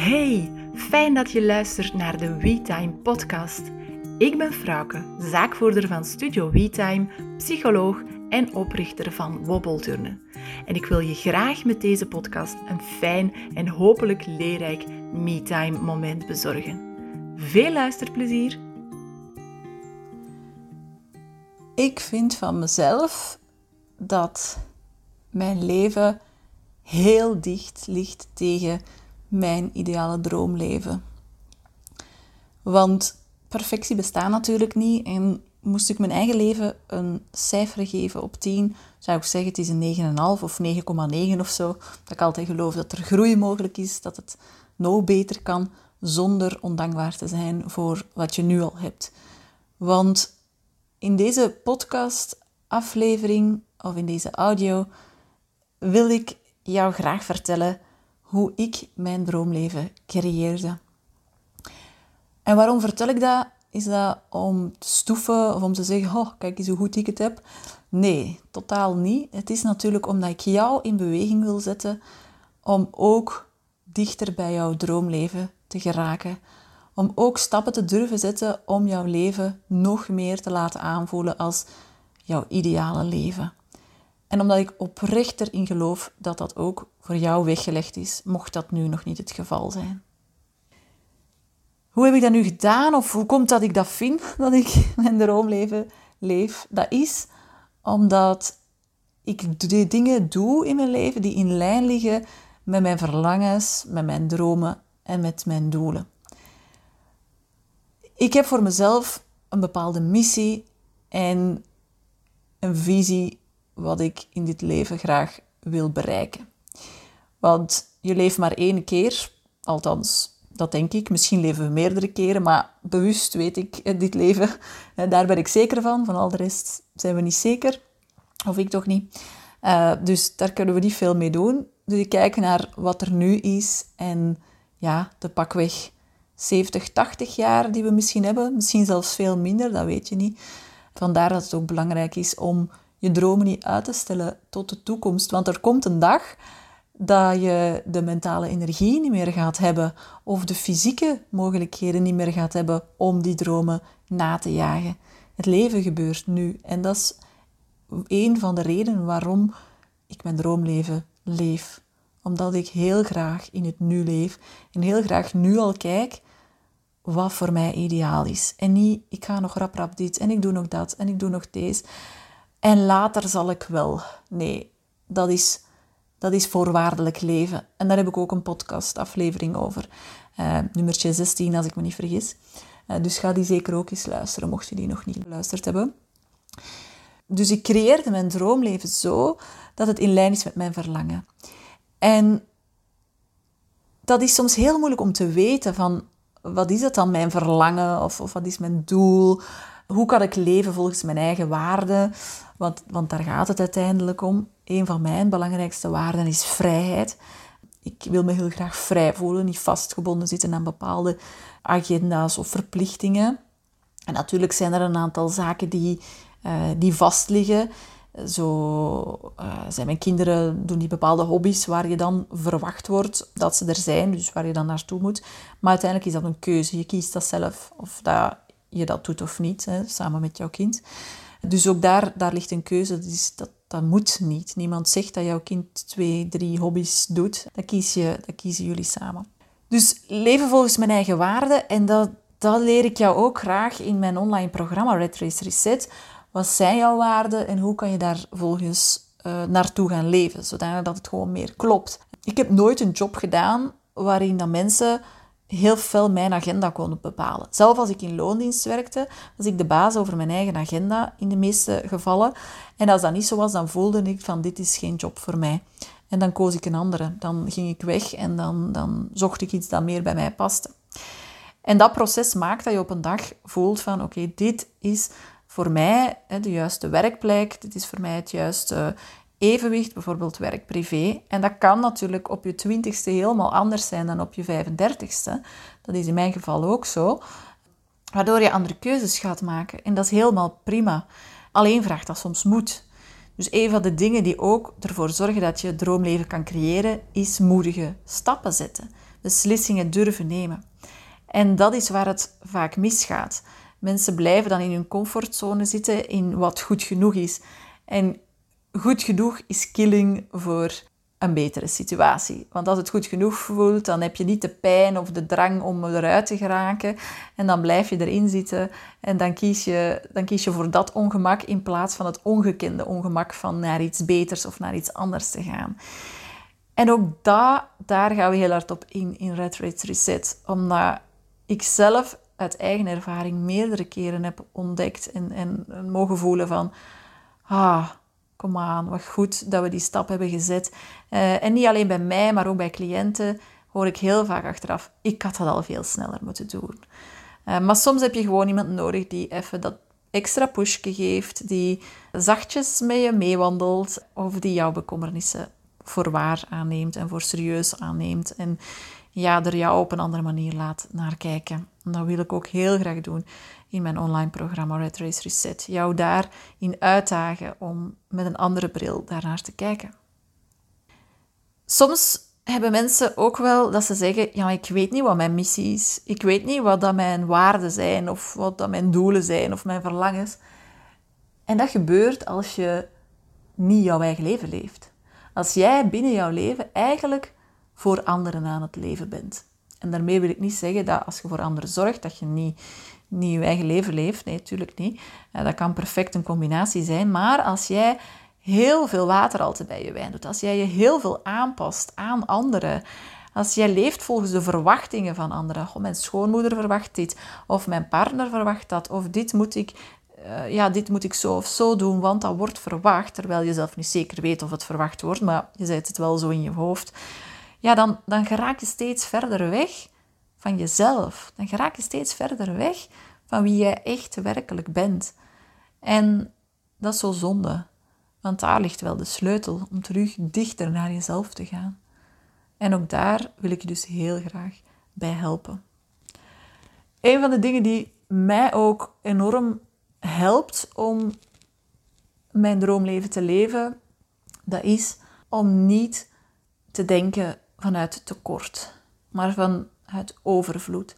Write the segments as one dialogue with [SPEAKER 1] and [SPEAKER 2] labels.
[SPEAKER 1] Hey, fijn dat je luistert naar de WeTime podcast. Ik ben Frauke, zaakvoerder van Studio WeTime, psycholoog en oprichter van Wobbelturnen. En ik wil je graag met deze podcast een fijn en hopelijk leerrijk MeTime moment bezorgen. Veel luisterplezier!
[SPEAKER 2] Ik vind van mezelf dat mijn leven heel dicht ligt tegen mijn ideale droomleven. Want perfectie bestaat natuurlijk niet en moest ik mijn eigen leven een cijfer geven op 10, zou ik zeggen het is een 9,5 of 9,9 of zo. Dat ik altijd geloof dat er groei mogelijk is, dat het nog beter kan zonder ondankbaar te zijn voor wat je nu al hebt. Want in deze podcast aflevering of in deze audio wil ik jou graag vertellen hoe ik mijn droomleven creëerde. En waarom vertel ik dat? Is dat om te stoeven of om te zeggen, oh, kijk eens hoe goed ik het heb? Nee, totaal niet. Het is natuurlijk omdat ik jou in beweging wil zetten om ook dichter bij jouw droomleven te geraken. Om ook stappen te durven zetten om jouw leven nog meer te laten aanvoelen als jouw ideale leven. En omdat ik oprecht erin geloof dat dat ook voor jou weggelegd is, mocht dat nu nog niet het geval zijn. Hoe heb ik dat nu gedaan of hoe komt dat ik dat vind dat ik mijn droomleven leef? Dat is omdat ik de dingen doe in mijn leven die in lijn liggen met mijn verlangens, met mijn dromen en met mijn doelen. Ik heb voor mezelf een bepaalde missie en een visie wat ik in dit leven graag wil bereiken. Want je leeft maar één keer, althans, dat denk ik. Misschien leven we meerdere keren, maar bewust weet ik eh, dit leven, daar ben ik zeker van. Van al de rest zijn we niet zeker, of ik toch niet. Uh, dus daar kunnen we niet veel mee doen. Dus ik kijk naar wat er nu is en ja, de pakweg 70, 80 jaar die we misschien hebben, misschien zelfs veel minder, dat weet je niet. Vandaar dat het ook belangrijk is om je dromen niet uit te stellen tot de toekomst. Want er komt een dag dat je de mentale energie niet meer gaat hebben of de fysieke mogelijkheden niet meer gaat hebben om die dromen na te jagen. Het leven gebeurt nu en dat is een van de redenen waarom ik mijn droomleven leef. Omdat ik heel graag in het nu leef en heel graag nu al kijk wat voor mij ideaal is. En niet, ik ga nog rap rap dit en ik doe nog dat en ik doe nog deze. En later zal ik wel. Nee, dat is, dat is voorwaardelijk leven. En daar heb ik ook een podcastaflevering over. Uh, nummertje 16, als ik me niet vergis. Uh, dus ga die zeker ook eens luisteren, mocht je die nog niet geluisterd hebben. Dus ik creëerde mijn droomleven zo dat het in lijn is met mijn verlangen. En dat is soms heel moeilijk om te weten van wat is het dan mijn verlangen of, of wat is mijn doel? Hoe kan ik leven volgens mijn eigen waarden? Want, want daar gaat het uiteindelijk om. Een van mijn belangrijkste waarden is vrijheid. Ik wil me heel graag vrij voelen, niet vastgebonden zitten aan bepaalde agenda's of verplichtingen. En natuurlijk zijn er een aantal zaken die, uh, die vastliggen. Zo uh, zijn mijn kinderen, doen die bepaalde hobby's waar je dan verwacht wordt dat ze er zijn, dus waar je dan naartoe moet. Maar uiteindelijk is dat een keuze. Je kiest dat zelf, of dat je dat doet of niet, hè, samen met jouw kind. Dus ook daar, daar ligt een keuze. Dus dat, dat moet niet. Niemand zegt dat jouw kind twee, drie hobby's doet. Dat, kies je, dat kiezen jullie samen. Dus leven volgens mijn eigen waarden. En dat, dat leer ik jou ook graag in mijn online programma Red Race Reset. Wat zijn jouw waarden en hoe kan je daar volgens uh, naartoe gaan leven, zodat het gewoon meer klopt. Ik heb nooit een job gedaan waarin dat mensen heel veel mijn agenda konden bepalen. Zelf als ik in loondienst werkte, was ik de baas over mijn eigen agenda in de meeste gevallen. En als dat niet zo was, dan voelde ik van dit is geen job voor mij. En dan koos ik een andere. Dan ging ik weg en dan, dan zocht ik iets dat meer bij mij paste. En dat proces maakt dat je op een dag voelt van oké, dit is voor mij de juiste werkplek, dit is voor mij het juiste evenwicht, bijvoorbeeld werk-privé. En dat kan natuurlijk op je twintigste helemaal anders zijn dan op je 35ste. Dat is in mijn geval ook zo. Waardoor je andere keuzes gaat maken. En dat is helemaal prima. Alleen vraagt dat soms moed. Dus een van de dingen die ook ervoor zorgen dat je het droomleven kan creëren, is moedige stappen zetten. beslissingen durven nemen. En dat is waar het vaak misgaat. Mensen blijven dan in hun comfortzone zitten, in wat goed genoeg is. En goed genoeg is killing voor een betere situatie. Want als het goed genoeg voelt, dan heb je niet de pijn of de drang om eruit te geraken. En dan blijf je erin zitten en dan kies je, dan kies je voor dat ongemak in plaats van het ongekende ongemak van naar iets beters of naar iets anders te gaan. En ook dat, daar gaan we heel hard op in, in Red Race Reset. Omdat ik zelf uit eigen ervaring meerdere keren heb ontdekt en, en mogen voelen van... Ah, kom aan, wat goed dat we die stap hebben gezet. Uh, en niet alleen bij mij, maar ook bij cliënten hoor ik heel vaak achteraf, ik had dat al veel sneller moeten doen. Uh, maar soms heb je gewoon iemand nodig die even dat extra pushje geeft, die zachtjes met je meewandelt of die jouw bekommernissen voor waar aanneemt en voor serieus aanneemt. En ja, er jou op een andere manier laat naar kijken. En dat wil ik ook heel graag doen in mijn online programma Red Race Reset. Jou daarin uitdagen om met een andere bril daarnaar te kijken. Soms hebben mensen ook wel dat ze zeggen: Ja, ik weet niet wat mijn missie is. Ik weet niet wat dat mijn waarden zijn, of wat dat mijn doelen zijn, of mijn verlangens. En dat gebeurt als je niet jouw eigen leven leeft. Als jij binnen jouw leven eigenlijk voor anderen aan het leven bent. En daarmee wil ik niet zeggen dat als je voor anderen zorgt, dat je niet, niet je eigen leven leeft. Nee, natuurlijk niet. Dat kan perfect een combinatie zijn. Maar als jij heel veel water altijd bij je wijn doet, als jij je heel veel aanpast aan anderen, als jij leeft volgens de verwachtingen van anderen, oh, mijn schoonmoeder verwacht dit, of mijn partner verwacht dat, of dit moet ik, uh, ja, dit moet ik zo of zo doen, want dat wordt verwacht, terwijl je zelf niet zeker weet of het verwacht wordt, maar je zet het wel zo in je hoofd ja, dan, dan geraak je steeds verder weg van jezelf. Dan geraak je steeds verder weg van wie jij echt werkelijk bent. En dat is zo zonde, want daar ligt wel de sleutel om terug dichter naar jezelf te gaan. En ook daar wil ik je dus heel graag bij helpen. Een van de dingen die mij ook enorm helpt om mijn droomleven te leven, dat is om niet te denken vanuit tekort, maar vanuit overvloed.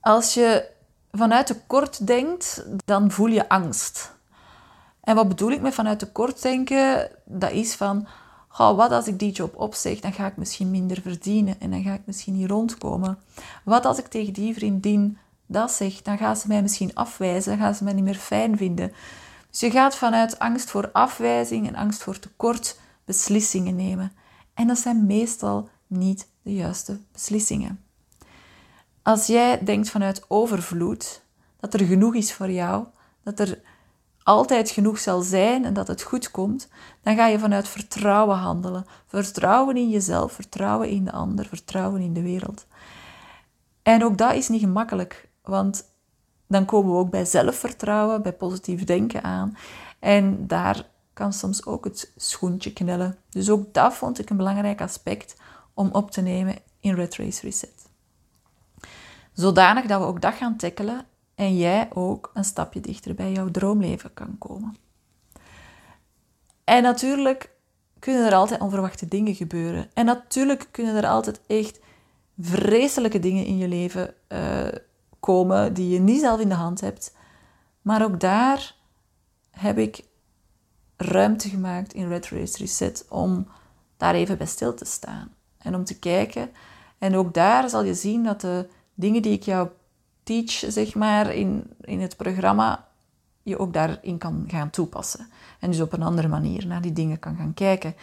[SPEAKER 2] Als je vanuit tekort denkt, dan voel je angst. En wat bedoel ik met vanuit tekort denken? Dat is van, oh, wat als ik die job opzeg, dan ga ik misschien minder verdienen en dan ga ik misschien niet rondkomen. Wat als ik tegen die vriendin dat zeg, dan gaat ze mij misschien afwijzen, gaat ze mij niet meer fijn vinden. Dus je gaat vanuit angst voor afwijzing en angst voor tekort beslissingen nemen. En dat zijn meestal niet de juiste beslissingen. Als jij denkt vanuit overvloed, dat er genoeg is voor jou, dat er altijd genoeg zal zijn en dat het goed komt, dan ga je vanuit vertrouwen handelen. Vertrouwen in jezelf, vertrouwen in de ander, vertrouwen in de wereld. En ook dat is niet gemakkelijk, want dan komen we ook bij zelfvertrouwen, bij positief denken aan. En daar kan soms ook het schoentje knellen. Dus ook dat vond ik een belangrijk aspect om op te nemen in Red Race Reset. Zodanig dat we ook dat gaan tackelen en jij ook een stapje dichter bij jouw droomleven kan komen. En natuurlijk kunnen er altijd onverwachte dingen gebeuren. En natuurlijk kunnen er altijd echt vreselijke dingen in je leven uh, komen die je niet zelf in de hand hebt. Maar ook daar heb ik ruimte gemaakt in Red Race Reset om daar even bij stil te staan en om te kijken. En ook daar zal je zien dat de dingen die ik jou teach, zeg maar, in, in het programma, je ook daarin kan gaan toepassen. En dus op een andere manier naar die dingen kan gaan kijken.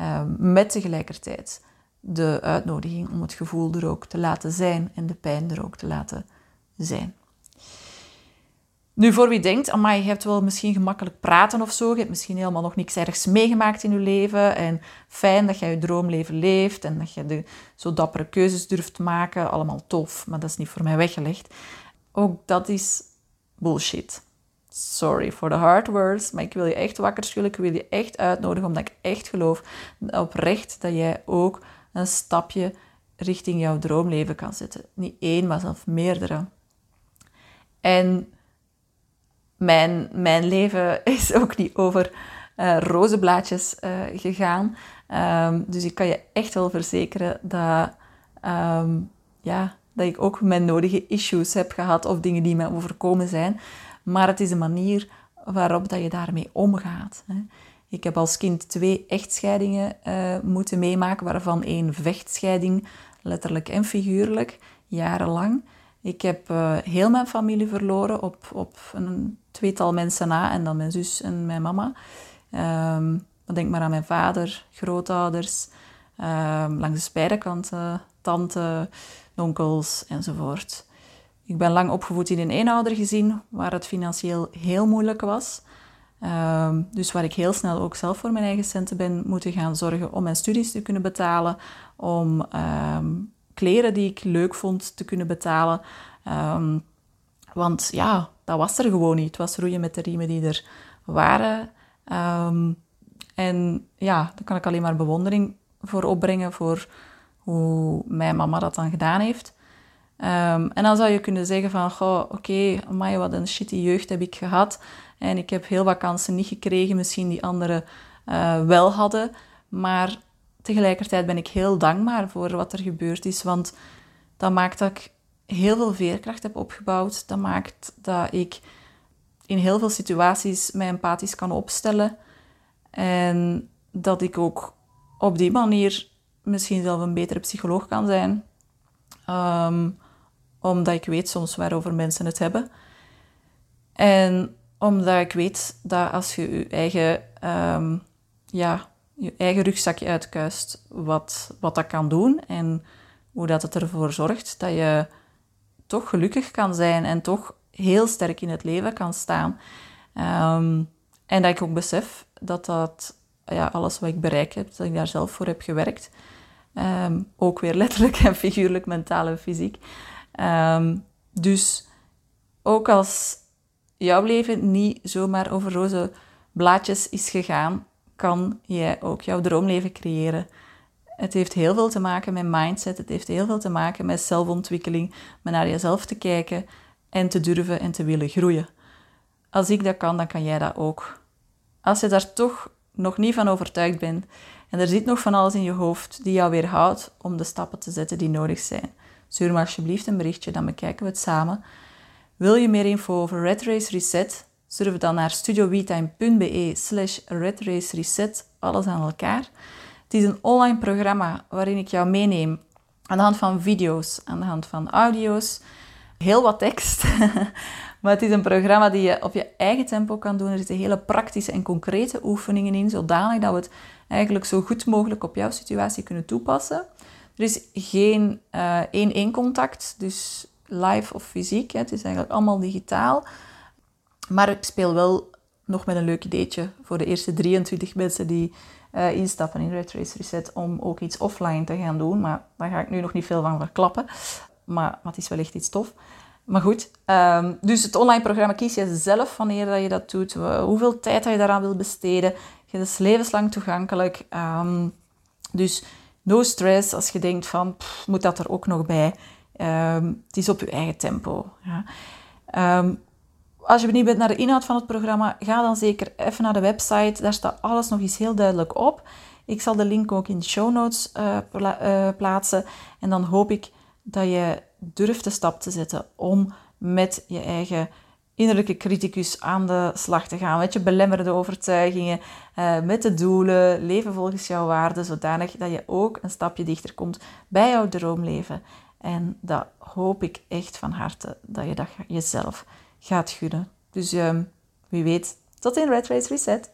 [SPEAKER 2] Uh, met tegelijkertijd de uitnodiging om het gevoel er ook te laten zijn en de pijn er ook te laten zijn. Nu, voor wie denkt, amai, je hebt wel misschien gemakkelijk praten of zo, je hebt misschien helemaal nog niks ergs meegemaakt in je leven en fijn dat jij je droomleven leeft en dat je de, zo dappere keuzes durft maken, allemaal tof, maar dat is niet voor mij weggelegd. Ook dat is bullshit. Sorry for the hard words, maar ik wil je echt wakker schudden, ik wil je echt uitnodigen, omdat ik echt geloof oprecht dat jij ook een stapje richting jouw droomleven kan zetten. Niet één, maar zelfs meerdere. En mijn, mijn leven is ook niet over uh, rozenblaadjes uh, gegaan. Um, dus ik kan je echt wel verzekeren dat ehm, ja, dat ik ook mijn nodige issues heb gehad of dingen die mij overkomen zijn. Maar het is een manier waarop dat je daarmee omgaat. Hè. Ik heb als kind twee echtscheidingen uh, moeten meemaken, waarvan één vechtscheiding, letterlijk en figuurlijk, jarenlang. Ik heb uh, heel mijn familie verloren op, op een tweetal mensen na en dan mijn zus en mijn mama. Um, denk maar aan mijn vader, grootouders, um, langs de beide tante, onkels enzovoort. Ik ben lang opgevoed in een eenoudergezin waar het financieel heel moeilijk was. Ehm, dus waar ik heel snel ook zelf voor mijn eigen centen ben moeten gaan zorgen om mijn studies te kunnen betalen, om kleren die ik leuk vond te kunnen betalen. Um, want ja, dat was er gewoon niet. Het was roeien met de riemen die er waren. en ja, daar kan ik alleen maar bewondering voor opbrengen voor hoe mijn mama dat dan gedaan heeft. en dan zou je kunnen zeggen van, oké, okay, wat een shitty jeugd heb ik gehad. En ik heb heel wat kansen niet gekregen, misschien die anderen uh, wel hadden. Maar tegelijkertijd ben ik heel dankbaar voor wat er gebeurd is. Want dat maakt dat ik heel veel veerkracht heb opgebouwd. Dat maakt dat ik in heel veel situaties mij empathisch kan opstellen. En dat ik ook op die manier misschien zelf een betere psycholoog kan zijn. Um, omdat ik weet soms waarover mensen het hebben. En omdat ik weet dat als je je eigen, um, ja, je eigen rugzakje uitkuist, wat, wat dat kan doen en hoe dat het ervoor zorgt dat je toch gelukkig kan zijn en toch heel sterk in het leven kan staan. Um, en dat ik ook besef dat dat ja, alles wat ik bereikt heb, dat ik daar zelf voor heb gewerkt. Um, ook weer letterlijk en figuurlijk, mentaal en fysiek. Um, dus ook als jouw leven niet zomaar over roze blaadjes is gegaan, kan jij ook jouw droomleven creëren. Het heeft heel veel te maken met mindset, het heeft heel veel te maken met zelfontwikkeling, met naar jezelf te kijken en te durven en te willen groeien. Als ik dat kan, dan kan jij dat ook. Als je daar toch nog niet van overtuigd bent en er zit nog van alles in je hoofd die jou weerhoudt om de stappen te zetten die nodig zijn, stuur me alsjeblieft een berichtje, dan bekijken we het samen. Wil je meer info over Red Race Reset? Surf dan naar studiowetime.be slash reset, alles aan elkaar. Het is een online programma waarin ik jou meeneem aan de hand van video's, aan de hand van audio's, heel wat tekst. maar het is een programma die je op je eigen tempo kan doen. Er zitten hele praktische en concrete oefeningen in, zodanig dat we het eigenlijk zo goed mogelijk op jouw situatie kunnen toepassen. Er is geen uh, één-één contact, dus live of fysiek. Hè. Het is eigenlijk allemaal digitaal. Maar ik speel wel nog met een leuk ideetje voor de eerste 23 mensen die uh, instappen in Red Race Reset om ook iets offline te gaan doen. Maar daar ga ik nu nog niet veel van verklappen. Maar, maar het is wellicht iets tof. Maar goed, um, dus het online programma kies je zelf wanneer dat je dat doet, hoeveel tijd dat je daaraan wil besteden. Het is levenslang toegankelijk. Um, dus no stress als je denkt van, moet dat er ook nog bij? Um, het is op je eigen tempo. Ja. Als je benieuwd bent naar de inhoud van het programma, ga dan zeker even naar de website. Daar staat alles nog eens heel duidelijk op. Ik zal de link ook in de show notes pla uh, plaatsen. En dan hoop ik dat je durft de stap te zetten om met je eigen innerlijke criticus aan de slag te gaan. Met je belemmerde overtuigingen, uh, met de doelen, leven volgens jouw waarden, zodanig dat je ook een stapje dichter komt bij jouw droomleven. En dat hoop ik echt van harte dat je dat jezelf gaat gunnen. Dus uh, wie weet, tot in Red Race Reset.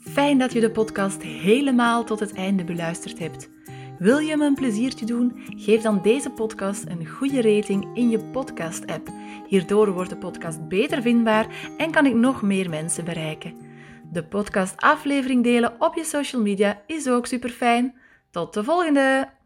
[SPEAKER 1] Fijn dat je de podcast helemaal tot het einde beluisterd hebt. Wil je me een pleziertje doen? Geef dan deze podcast een goede rating in je podcast-app. Hierdoor wordt de podcast beter vindbaar en kan ik nog meer mensen bereiken. De podcast aflevering delen op je social media is ook super fijn. Tot de volgende!